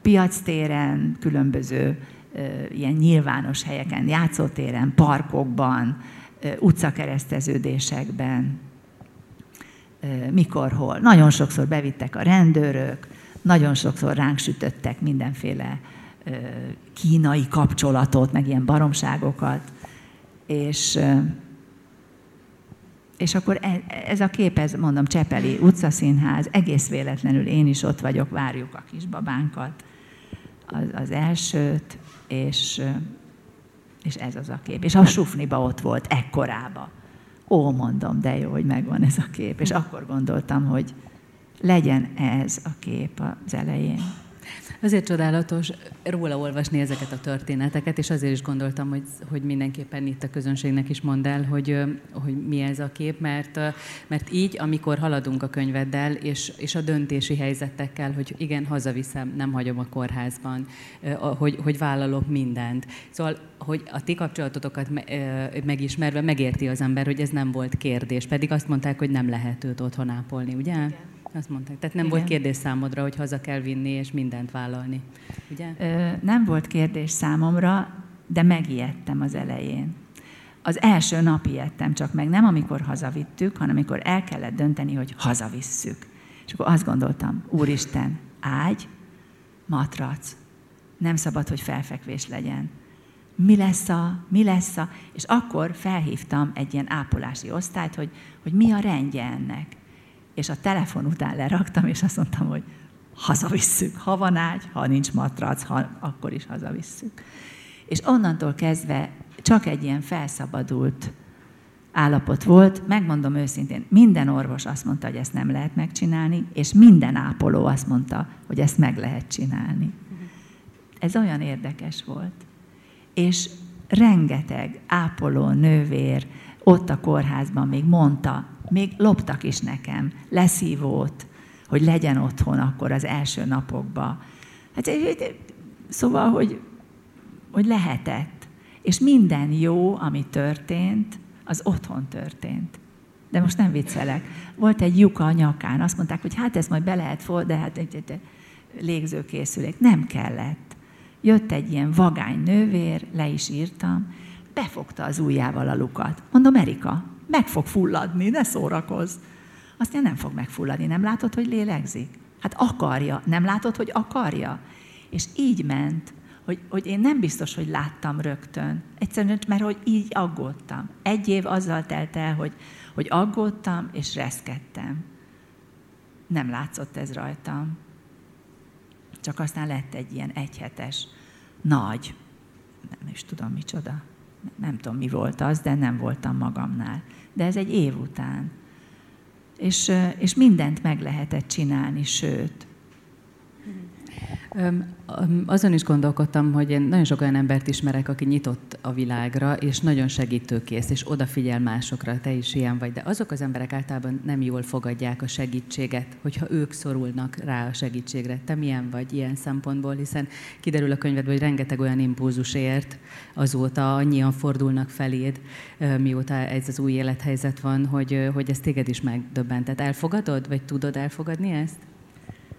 piactéren, különböző ilyen nyilvános helyeken, játszótéren, parkokban, utcakereszteződésekben, mikor, hol. Nagyon sokszor bevittek a rendőrök, nagyon sokszor ránk sütöttek mindenféle kínai kapcsolatot, meg ilyen baromságokat. És, és akkor e, ez a kép, ez mondom, Csepeli utcaszínház, egész véletlenül én is ott vagyok, várjuk a kisbabánkat, az, az elsőt, és, és ez az a kép. És a sufniba ott volt, ekkorába. Ó, mondom, de jó, hogy megvan ez a kép. És akkor gondoltam, hogy legyen ez a kép az elején. Azért csodálatos róla olvasni ezeket a történeteket, és azért is gondoltam, hogy, hogy mindenképpen itt a közönségnek is mondd el, hogy, hogy mi ez a kép, mert, mert így, amikor haladunk a könyveddel, és, és a döntési helyzetekkel, hogy igen, hazaviszem, nem hagyom a kórházban, hogy, hogy vállalok mindent. Szóval hogy a ti kapcsolatotokat megismerve megérti az ember, hogy ez nem volt kérdés, pedig azt mondták, hogy nem lehet őt otthon ápolni, ugye? Igen. Azt mondták. Tehát nem Igen. volt kérdés számodra, hogy haza kell vinni és mindent vállalni. Ugye? Ö, nem volt kérdés számomra, de megijedtem az elején. Az első nap ijedtem csak meg, nem amikor hazavittük, hanem amikor el kellett dönteni, hogy hazavisszük. És akkor azt gondoltam, Úristen, ágy, matrac, nem szabad, hogy felfekvés legyen. Mi lesz a, mi lesz a, és akkor felhívtam egy ilyen ápolási osztályt, hogy, hogy mi a rendje ennek és a telefon után leraktam, és azt mondtam, hogy hazavisszük, ha van ágy, ha nincs matrac, ha, akkor is hazavisszük. És onnantól kezdve csak egy ilyen felszabadult állapot volt, megmondom őszintén, minden orvos azt mondta, hogy ezt nem lehet megcsinálni, és minden ápoló azt mondta, hogy ezt meg lehet csinálni. Ez olyan érdekes volt. És rengeteg ápoló, nővér ott a kórházban még mondta, még loptak is nekem leszívót, hogy legyen otthon akkor az első napokban. Hát, szóval, hogy, hogy lehetett. És minden jó, ami történt, az otthon történt. De most nem viccelek. Volt egy lyuka a nyakán, azt mondták, hogy hát ez majd be lehet for, de hát egy, egy légzőkészülék. Nem kellett. Jött egy ilyen vagány nővér, le is írtam, befogta az ujjával a lukat. Mondom, Erika, meg fog fulladni, ne szórakozz. Azt nem fog megfulladni, nem látod, hogy lélegzik? Hát akarja. Nem látod, hogy akarja? És így ment, hogy, hogy én nem biztos, hogy láttam rögtön. Egyszerűen, mert hogy így aggódtam. Egy év azzal telt el, hogy, hogy aggódtam és reszkedtem. Nem látszott ez rajtam. Csak aztán lett egy ilyen egyhetes, nagy, nem is tudom micsoda, nem tudom mi volt az, de nem voltam magamnál. De ez egy év után. És, és mindent meg lehetett csinálni, sőt, azon is gondolkodtam, hogy én nagyon sok olyan embert ismerek, aki nyitott a világra, és nagyon segítőkész, és odafigyel másokra, te is ilyen vagy, de azok az emberek általában nem jól fogadják a segítséget, hogyha ők szorulnak rá a segítségre. Te milyen vagy ilyen szempontból, hiszen kiderül a könyvedből, hogy rengeteg olyan impulzus ért azóta, annyian fordulnak feléd, mióta ez az új élethelyzet van, hogy, hogy ez téged is megdöbbent. Elfogadod, vagy tudod elfogadni ezt?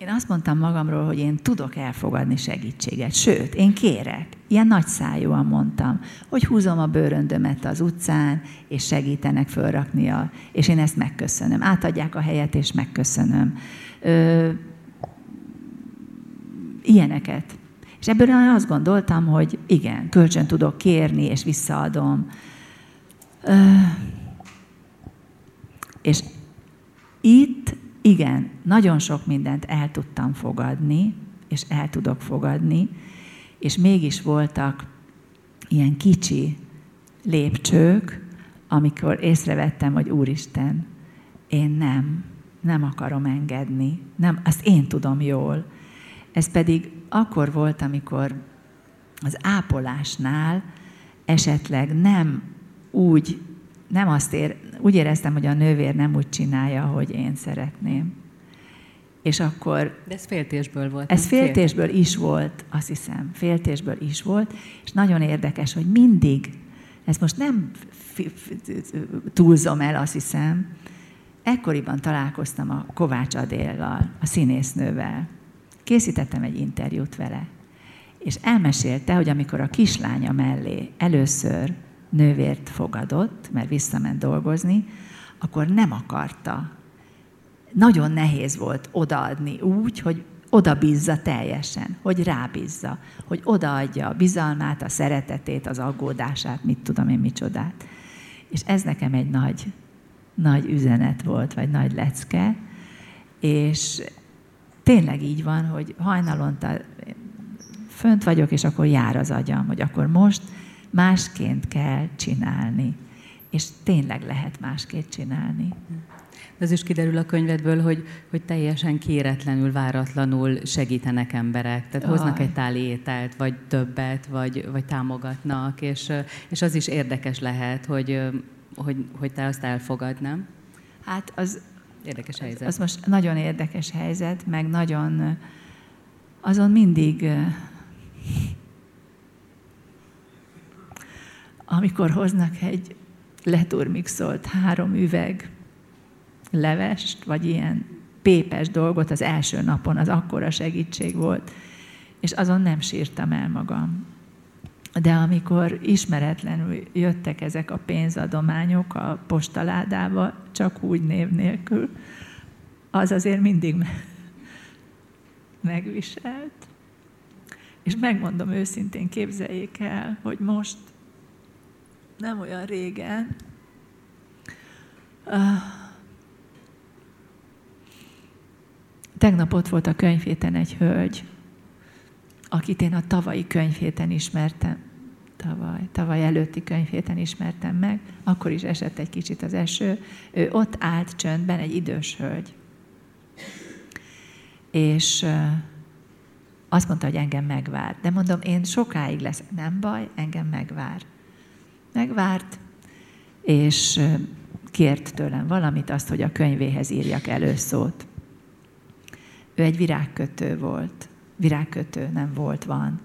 Én azt mondtam magamról, hogy én tudok elfogadni segítséget, sőt, én kérek. Ilyen nagy szájúan mondtam, hogy húzom a bőröndömet az utcán, és segítenek fölrakni, a, és én ezt megköszönöm. Átadják a helyet, és megköszönöm. Ö, ilyeneket. És ebből azt gondoltam, hogy igen, kölcsön tudok kérni, és visszaadom. Ö, és itt igen, nagyon sok mindent el tudtam fogadni, és el tudok fogadni, és mégis voltak ilyen kicsi lépcsők, amikor észrevettem, hogy Úristen, én nem, nem akarom engedni, nem, azt én tudom jól. Ez pedig akkor volt, amikor az ápolásnál esetleg nem úgy nem azt ér, úgy éreztem, hogy a nővér nem úgy csinálja, hogy én szeretném. És akkor... De ez féltésből volt. Ez féltésből is volt, azt hiszem. Féltésből is volt, és nagyon érdekes, hogy mindig, ez most nem túlzom el, azt hiszem, ekkoriban találkoztam a Kovács Adéllal, a színésznővel. Készítettem egy interjút vele, és elmesélte, hogy amikor a kislánya mellé először nővért fogadott, mert visszament dolgozni, akkor nem akarta. Nagyon nehéz volt odaadni úgy, hogy oda bízza teljesen, hogy rábízza, hogy odaadja a bizalmát, a szeretetét, az aggódását, mit tudom én, micsodát. És ez nekem egy nagy, nagy üzenet volt, vagy nagy lecke, és tényleg így van, hogy hajnalonta fönt vagyok, és akkor jár az agyam, hogy akkor most másként kell csinálni. És tényleg lehet másként csinálni. Ez is kiderül a könyvedből, hogy, hogy teljesen kéretlenül, váratlanul segítenek emberek. Tehát hoznak egy táli ételt, vagy többet, vagy, vagy támogatnak, és, és az is érdekes lehet, hogy, hogy, hogy te azt elfogad, nem? Hát az... Érdekes helyzet. Az, az most nagyon érdekes helyzet, meg nagyon... Azon mindig amikor hoznak egy leturmixolt három üveg levest, vagy ilyen pépes dolgot az első napon, az akkora segítség volt, és azon nem sírtam el magam. De amikor ismeretlenül jöttek ezek a pénzadományok a postaládába, csak úgy név nélkül, az azért mindig megviselt. És megmondom őszintén, képzeljék el, hogy most nem olyan régen, uh, tegnap ott volt a könyvhéten egy hölgy, akit én a tavalyi könyvhéten ismertem, tavaly, tavaly előtti könyvhéten ismertem meg, akkor is esett egy kicsit az eső. Ő ott állt csöndben, egy idős hölgy. És azt mondta, hogy engem megvár. De mondom, én sokáig lesz. Nem baj, engem megvár megvárt, és kért tőlem valamit, azt, hogy a könyvéhez írjak előszót. Ő egy virágkötő volt. Virágkötő nem volt, van.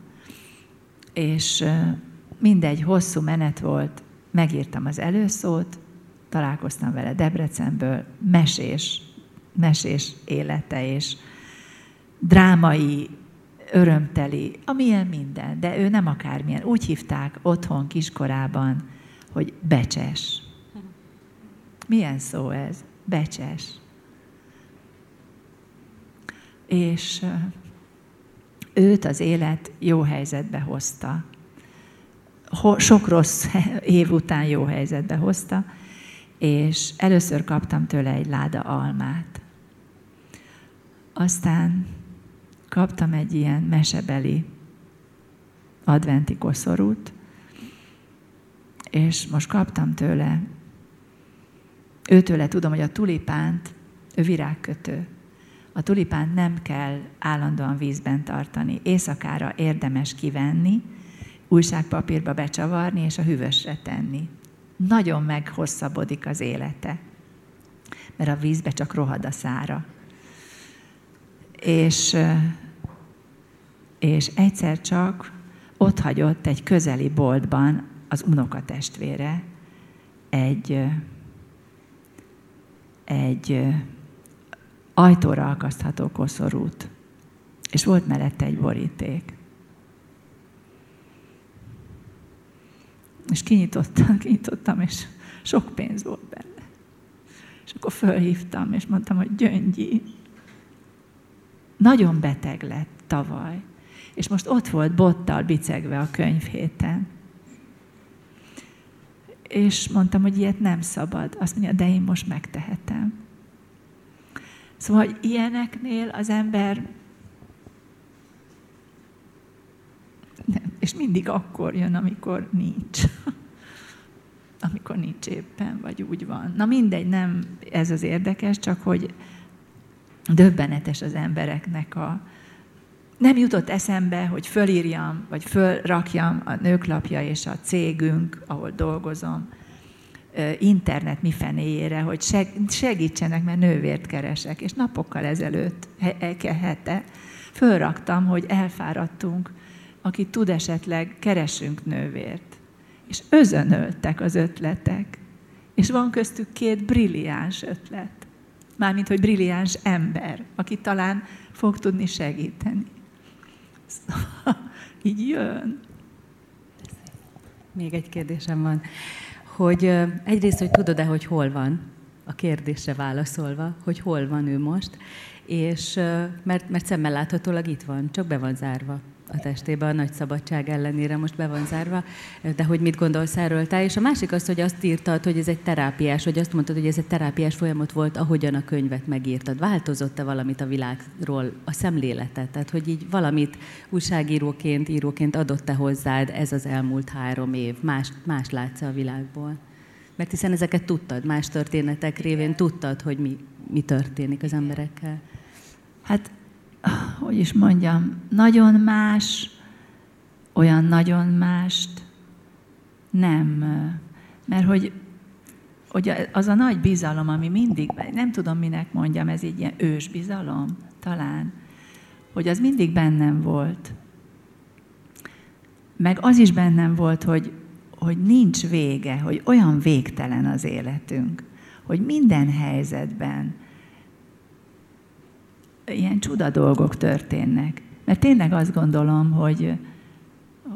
És mindegy, hosszú menet volt, megírtam az előszót, találkoztam vele Debrecenből, mesés, mesés élete, és drámai örömteli, amilyen minden, de ő nem akármilyen. Úgy hívták otthon kiskorában, hogy becses. Milyen szó ez? Becses. és őt az élet jó helyzetbe hozta. Sok rossz [laughs] év után jó helyzetbe hozta, és először kaptam tőle egy láda almát. Aztán kaptam egy ilyen mesebeli adventi koszorút, és most kaptam tőle, őtőle tudom, hogy a tulipánt, ő virágkötő, a tulipánt nem kell állandóan vízben tartani. Éjszakára érdemes kivenni, újságpapírba becsavarni és a hűvösre tenni. Nagyon meghosszabbodik az élete, mert a vízbe csak rohad a szára. És, és egyszer csak ott hagyott egy közeli boltban az unokatestvére egy, egy ajtóra akasztható koszorút, és volt mellette egy boríték. És kinyitottam, [laughs] kinyitottam, és sok pénz volt benne. És akkor fölhívtam, és mondtam, hogy Gyöngyi, nagyon beteg lett tavaly, és most ott volt bottal bicegve a könyvhéten. És mondtam, hogy ilyet nem szabad. Azt mondja, de én most megtehetem. Szóval, hogy ilyeneknél az ember és mindig akkor jön, amikor nincs. [laughs] amikor nincs éppen, vagy úgy van. Na mindegy, nem ez az érdekes, csak hogy döbbenetes az embereknek a... Nem jutott eszembe, hogy fölírjam, vagy fölrakjam a nőklapja és a cégünk, ahol dolgozom, internet mi fenéjére, hogy segítsenek, mert nővért keresek. És napokkal ezelőtt, hete, fölraktam, hogy elfáradtunk, aki tud esetleg, keresünk nővért. És özönöltek az ötletek. És van köztük két brilliáns ötlet. Mármint, hogy brilliáns ember, aki talán fog tudni segíteni. Szóval, így jön. Még egy kérdésem van hogy egyrészt, hogy tudod-e, hogy hol van, a kérdésre válaszolva, hogy hol van ő most, és mert, mert szemmel láthatólag itt van, csak be van zárva a testébe a nagy szabadság ellenére most be van zárva, de hogy mit gondolsz erről te? És a másik az, hogy azt írtad, hogy ez egy terápiás, vagy azt mondtad, hogy ez egy terápiás folyamat volt, ahogyan a könyvet megírtad. Változott-e valamit a világról a szemléletet? Tehát, hogy így valamit újságíróként, íróként adott-e hozzád ez az elmúlt három év? Más, más látsz a világból? Mert hiszen ezeket tudtad, más történetek révén tudtad, hogy mi, mi történik az emberekkel. Hát hogy is mondjam, nagyon más, olyan nagyon mást nem. Mert hogy, hogy az a nagy bizalom, ami mindig, nem tudom minek mondjam, ez egy ilyen ősbizalom talán, hogy az mindig bennem volt. Meg az is bennem volt, hogy, hogy nincs vége, hogy olyan végtelen az életünk, hogy minden helyzetben, ilyen csuda dolgok történnek. Mert tényleg azt gondolom, hogy,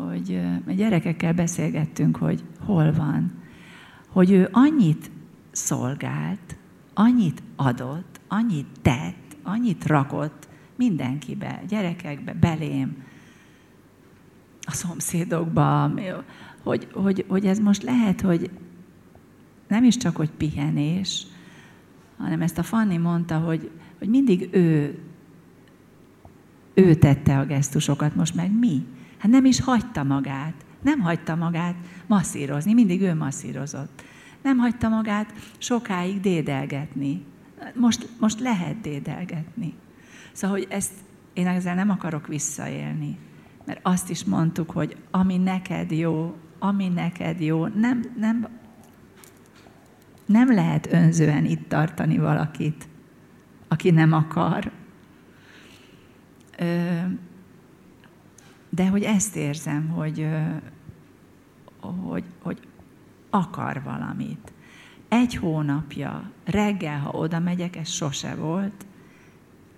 hogy a gyerekekkel beszélgettünk, hogy hol van. Hogy ő annyit szolgált, annyit adott, annyit tett, annyit rakott mindenkibe, gyerekekbe, belém, a szomszédokba, hogy, hogy, hogy ez most lehet, hogy nem is csak, hogy pihenés, hanem ezt a Fanni mondta, hogy hogy mindig ő, ő tette a gesztusokat, most meg mi? Hát nem is hagyta magát, nem hagyta magát masszírozni, mindig ő masszírozott. Nem hagyta magát sokáig dédelgetni. Most, most lehet dédelgetni. Szóval, hogy ezt én ezzel nem akarok visszaélni. Mert azt is mondtuk, hogy ami neked jó, ami neked jó, nem, nem, nem lehet önzően itt tartani valakit aki nem akar. De hogy ezt érzem, hogy, hogy, hogy akar valamit. Egy hónapja, reggel, ha oda megyek, ez sose volt,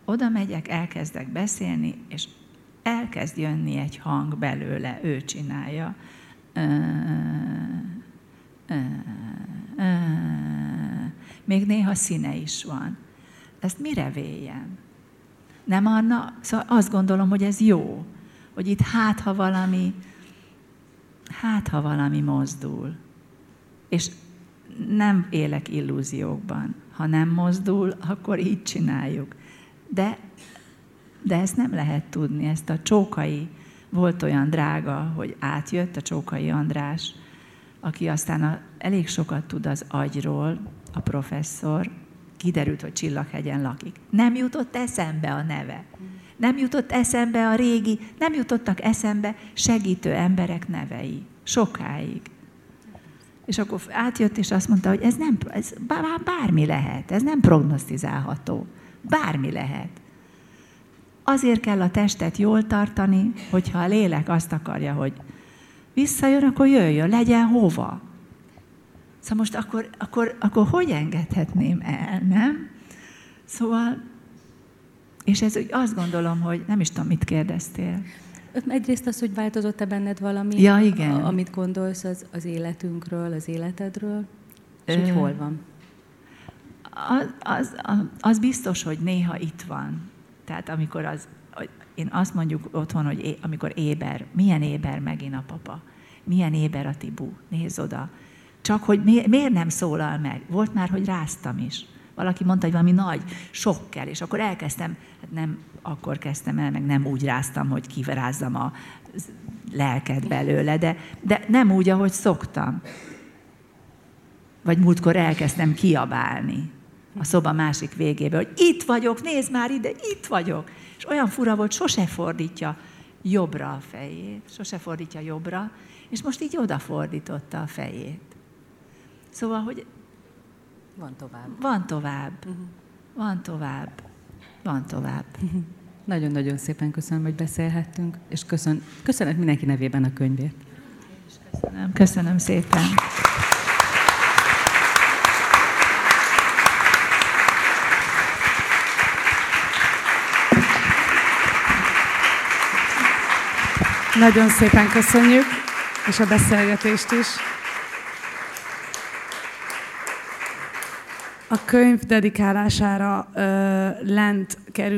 oda megyek, elkezdek beszélni, és elkezd jönni egy hang belőle, ő csinálja. Még néha színe is van. Ezt mire véljem? Nem Anna? Szóval azt gondolom, hogy ez jó. Hogy itt hát, ha valami, hát, ha valami mozdul. És nem élek illúziókban. Ha nem mozdul, akkor így csináljuk. De, de ezt nem lehet tudni. Ezt a csókai volt olyan drága, hogy átjött a Csókai András, aki aztán a, elég sokat tud az agyról, a professzor, kiderült, hogy Csillaghegyen lakik. Nem jutott eszembe a neve. Nem jutott eszembe a régi, nem jutottak eszembe segítő emberek nevei. Sokáig. És akkor átjött, és azt mondta, hogy ez nem, ez bármi lehet, ez nem prognosztizálható. Bármi lehet. Azért kell a testet jól tartani, hogyha a lélek azt akarja, hogy visszajön, akkor jöjjön, legyen hova. Szóval most akkor, akkor, akkor hogy engedhetném el, nem? Szóval, és ez úgy azt gondolom, hogy nem is tudom, mit kérdeztél. Egyrészt az, hogy változott-e benned valami, ja, igen. amit gondolsz az, az életünkről, az életedről, és hogy hol van? Az, az, az biztos, hogy néha itt van. Tehát amikor az, én azt mondjuk otthon, hogy é, amikor éber, milyen éber megint a papa, milyen éber a Tibu, nézz oda. Csak hogy mi, miért nem szólal meg? Volt már, hogy ráztam is. Valaki mondta, hogy valami nagy sok kell, és akkor elkezdtem, hát nem akkor kezdtem el, meg nem úgy ráztam, hogy kiverázzam a lelket belőle, de, de nem úgy, ahogy szoktam. Vagy múltkor elkezdtem kiabálni a szoba másik végébe, hogy itt vagyok, nézd már ide, itt vagyok. És olyan fura volt, sose fordítja jobbra a fejét, sose fordítja jobbra, és most így odafordította a fejét. Szóval, hogy van tovább. Van tovább. Uh-huh. Van tovább. Van tovább. Uh-huh. Nagyon-nagyon szépen köszönöm, hogy beszélhettünk, és köszön, köszönet mindenki nevében a könyvért. Köszönöm, köszönöm szépen. Nagyon szépen köszönjük, és a beszélgetést is. A könyv dedikálására ö, lent kerül.